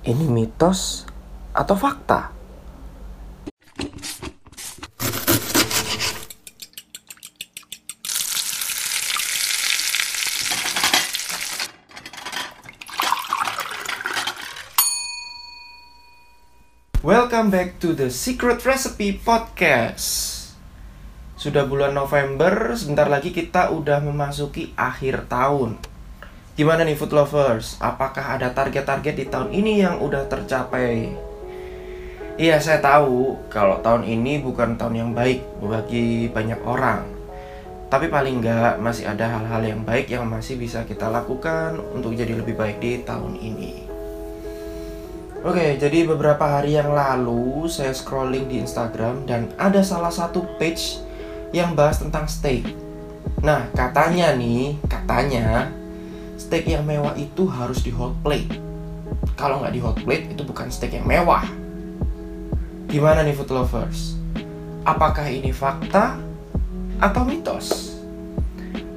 Ini mitos atau fakta? Welcome back to the Secret Recipe Podcast. Sudah bulan November, sebentar lagi kita udah memasuki akhir tahun. Gimana nih food lovers? Apakah ada target-target di tahun ini yang udah tercapai? Iya, saya tahu kalau tahun ini bukan tahun yang baik bagi banyak orang. Tapi paling nggak masih ada hal-hal yang baik yang masih bisa kita lakukan untuk jadi lebih baik di tahun ini. Oke, jadi beberapa hari yang lalu saya scrolling di Instagram dan ada salah satu page yang bahas tentang steak. Nah, katanya nih, katanya steak yang mewah itu harus di hot plate. Kalau nggak di hot plate itu bukan steak yang mewah. Gimana nih food lovers? Apakah ini fakta atau mitos?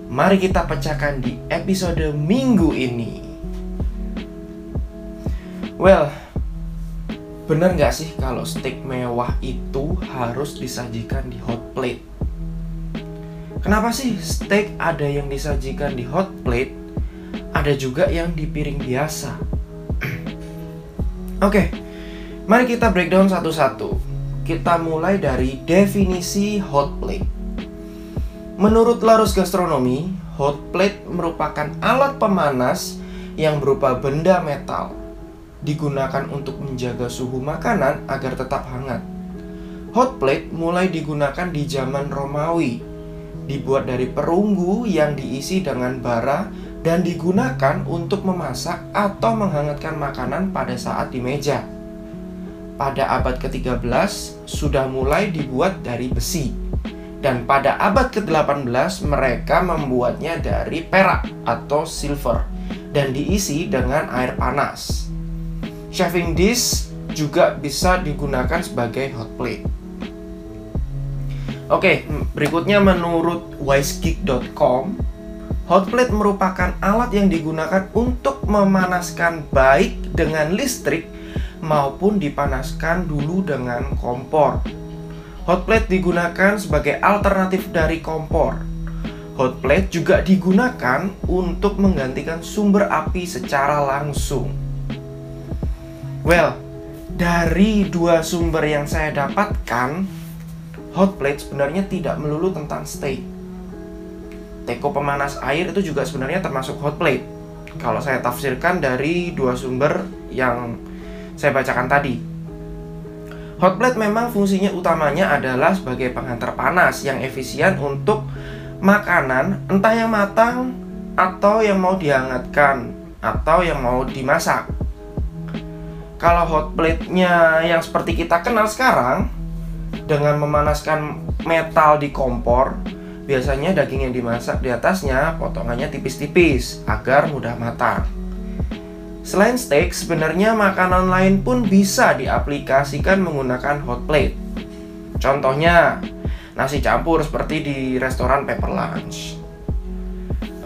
Mari kita pecahkan di episode minggu ini. Well, Bener nggak sih kalau steak mewah itu harus disajikan di hot plate? Kenapa sih steak ada yang disajikan di hot plate, ada juga yang di piring biasa? Oke, mari kita breakdown satu-satu. Kita mulai dari definisi hot plate. Menurut Larus Gastronomi, hot plate merupakan alat pemanas yang berupa benda metal digunakan untuk menjaga suhu makanan agar tetap hangat. Hot plate mulai digunakan di zaman Romawi. Dibuat dari perunggu yang diisi dengan bara dan digunakan untuk memasak atau menghangatkan makanan pada saat di meja. Pada abad ke-13 sudah mulai dibuat dari besi. Dan pada abad ke-18 mereka membuatnya dari perak atau silver dan diisi dengan air panas. Shaving dish juga bisa digunakan sebagai hot plate. Oke, berikutnya menurut wisegeek.com, hot plate merupakan alat yang digunakan untuk memanaskan baik dengan listrik maupun dipanaskan dulu dengan kompor. Hot plate digunakan sebagai alternatif dari kompor. Hot plate juga digunakan untuk menggantikan sumber api secara langsung. Well, dari dua sumber yang saya dapatkan, hot plate sebenarnya tidak melulu tentang steak. Teko pemanas air itu juga sebenarnya termasuk hot plate. Kalau saya tafsirkan dari dua sumber yang saya bacakan tadi. Hot plate memang fungsinya utamanya adalah sebagai penghantar panas yang efisien untuk makanan entah yang matang atau yang mau dihangatkan atau yang mau dimasak. Kalau hot plate-nya yang seperti kita kenal sekarang dengan memanaskan metal di kompor, biasanya daging yang dimasak di atasnya potongannya tipis-tipis agar mudah matang. Selain steak, sebenarnya makanan lain pun bisa diaplikasikan menggunakan hot plate. Contohnya, nasi campur seperti di restoran Pepper Lunch.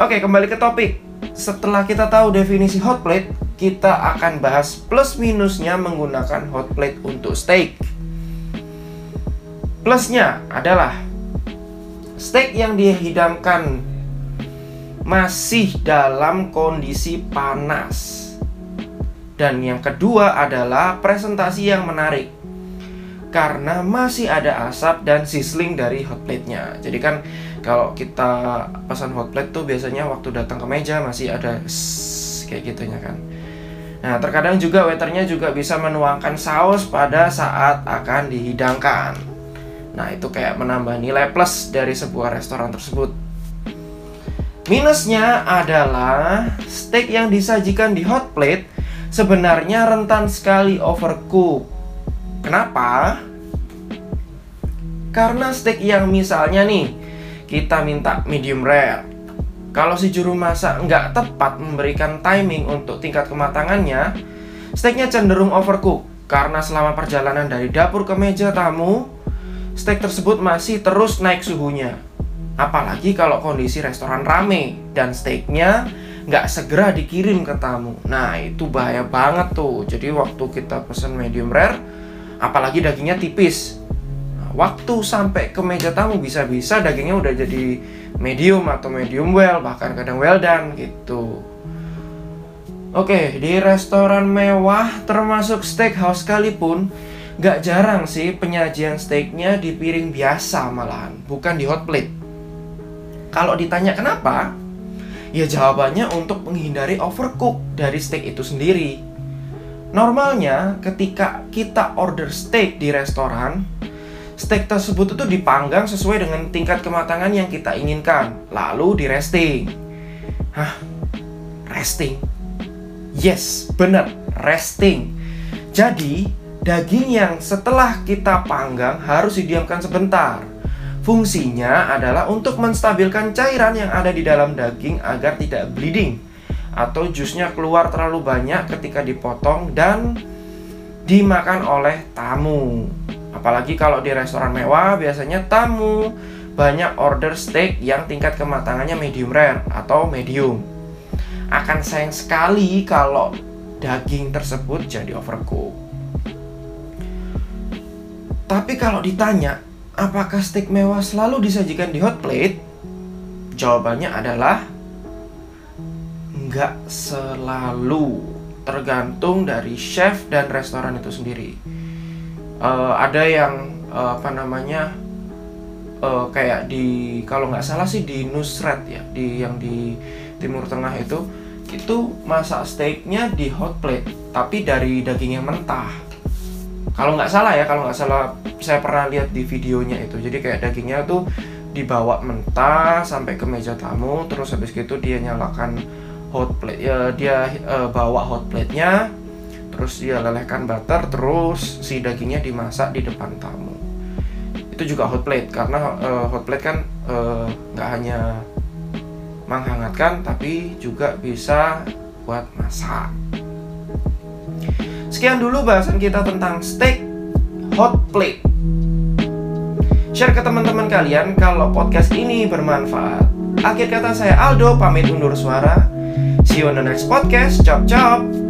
Oke, kembali ke topik. Setelah kita tahu definisi hot plate, kita akan bahas plus minusnya menggunakan hot plate untuk steak. Plusnya adalah steak yang dihidangkan masih dalam kondisi panas. Dan yang kedua adalah presentasi yang menarik karena masih ada asap dan sizzling dari hot plate-nya. Jadi kan kalau kita pesan hot plate tuh biasanya waktu datang ke meja masih ada kayak gitunya kan. Nah, terkadang juga waiternya juga bisa menuangkan saus pada saat akan dihidangkan. Nah, itu kayak menambah nilai plus dari sebuah restoran tersebut. Minusnya adalah steak yang disajikan di hot plate sebenarnya rentan sekali overcook. Kenapa? Karena steak yang misalnya nih kita minta medium rare kalau si juru masak nggak tepat memberikan timing untuk tingkat kematangannya, steaknya cenderung overcook karena selama perjalanan dari dapur ke meja tamu, steak tersebut masih terus naik suhunya. Apalagi kalau kondisi restoran rame dan steaknya nggak segera dikirim ke tamu. Nah itu bahaya banget tuh. Jadi waktu kita pesan medium rare, apalagi dagingnya tipis, nah, waktu sampai ke meja tamu bisa-bisa dagingnya udah jadi medium atau medium well, bahkan kadang well done gitu. Oke, di restoran mewah termasuk steakhouse sekalipun, Gak jarang sih penyajian steaknya di piring biasa malahan, bukan di hot plate. Kalau ditanya kenapa, ya jawabannya untuk menghindari overcook dari steak itu sendiri. Normalnya ketika kita order steak di restoran, steak tersebut itu dipanggang sesuai dengan tingkat kematangan yang kita inginkan, lalu di resting. Hah? Resting? Yes, benar, resting. Jadi, Daging yang setelah kita panggang harus didiamkan sebentar. Fungsinya adalah untuk menstabilkan cairan yang ada di dalam daging agar tidak bleeding atau jusnya keluar terlalu banyak ketika dipotong dan dimakan oleh tamu. Apalagi kalau di restoran mewah biasanya tamu banyak order steak yang tingkat kematangannya medium rare atau medium. Akan sayang sekali kalau daging tersebut jadi overcook. Tapi kalau ditanya, apakah steak mewah selalu disajikan di hot plate? Jawabannya adalah nggak selalu, tergantung dari chef dan restoran itu sendiri. Uh, ada yang uh, apa namanya uh, kayak di kalau nggak salah sih di Nusret ya, di yang di Timur Tengah itu itu masak steaknya di hot plate, tapi dari daging yang mentah kalau nggak salah ya kalau nggak salah saya pernah lihat di videonya itu. Jadi kayak dagingnya tuh dibawa mentah sampai ke meja tamu terus habis gitu dia nyalakan hot plate ya dia uh, bawa hot plate nya terus dia lelehkan butter terus si dagingnya dimasak di depan tamu. Itu juga hot plate karena uh, hot plate kan eh, nggak uh, hanya menghangatkan tapi juga bisa buat masak Sekian dulu bahasan kita tentang steak hot plate. Share ke teman-teman kalian kalau podcast ini bermanfaat. Akhir kata saya Aldo pamit undur suara. See you on the next podcast. Chop chop.